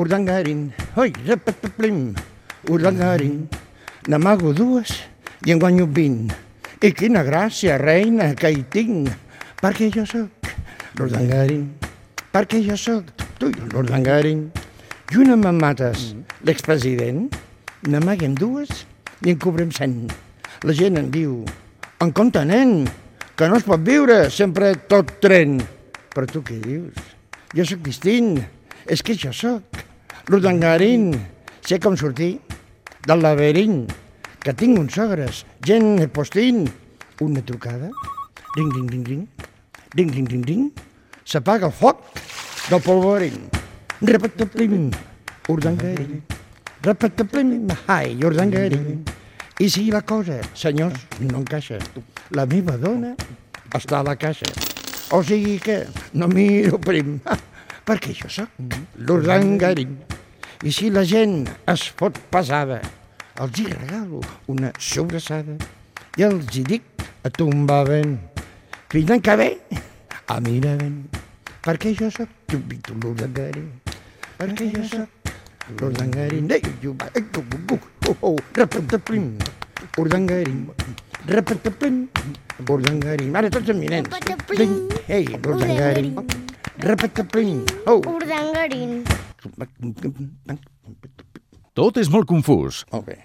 Urdangarin, oi, repetaplim, urdangarin. N'amago dues i en guanyo vint. I quina gràcia, reina, que hi tinc, perquè jo sóc l'urdangarin, perquè jo sóc tu, l'urdangarin. I una me'n mates, l'expresident, n'amaguem dues i en cobrem cent. La gent en diu, en compte, nen, que no es pot viure sempre tot tren. Però tu què dius? Jo sóc distint, és que jo sóc l'urdangarin. Sé com sortir del laberint, que tinc uns sogres, gent postin. Una trucada, ring, ring, ring, ring, ring, ring, ring, ring, s'apaga el foc del polvorín. Repetaplim, urdangarin, repetaplim, ai, urdangarin. I si la cosa, senyors, no encaixa, la meva dona està a la caixa. O sigui que no miro prim, perquè jo sóc l'urdangarin. I si la gent es fot pesada, els hi regalo una sobrassada. I els hi dic a tombar ben, cridant que bé, a mirar ben, perquè jo sóc l'urdangarin, perquè jo sóc l'urdangarin. Ei, jo, ei, gu, oh, oh, repetaplim, urdangarin, repetaplim, urdangarin. Ara tots eminents. Repetaplim, Ei, urdangarin, repetaplim, oh. Urdangarin. Tot és molt confús. Molt bé.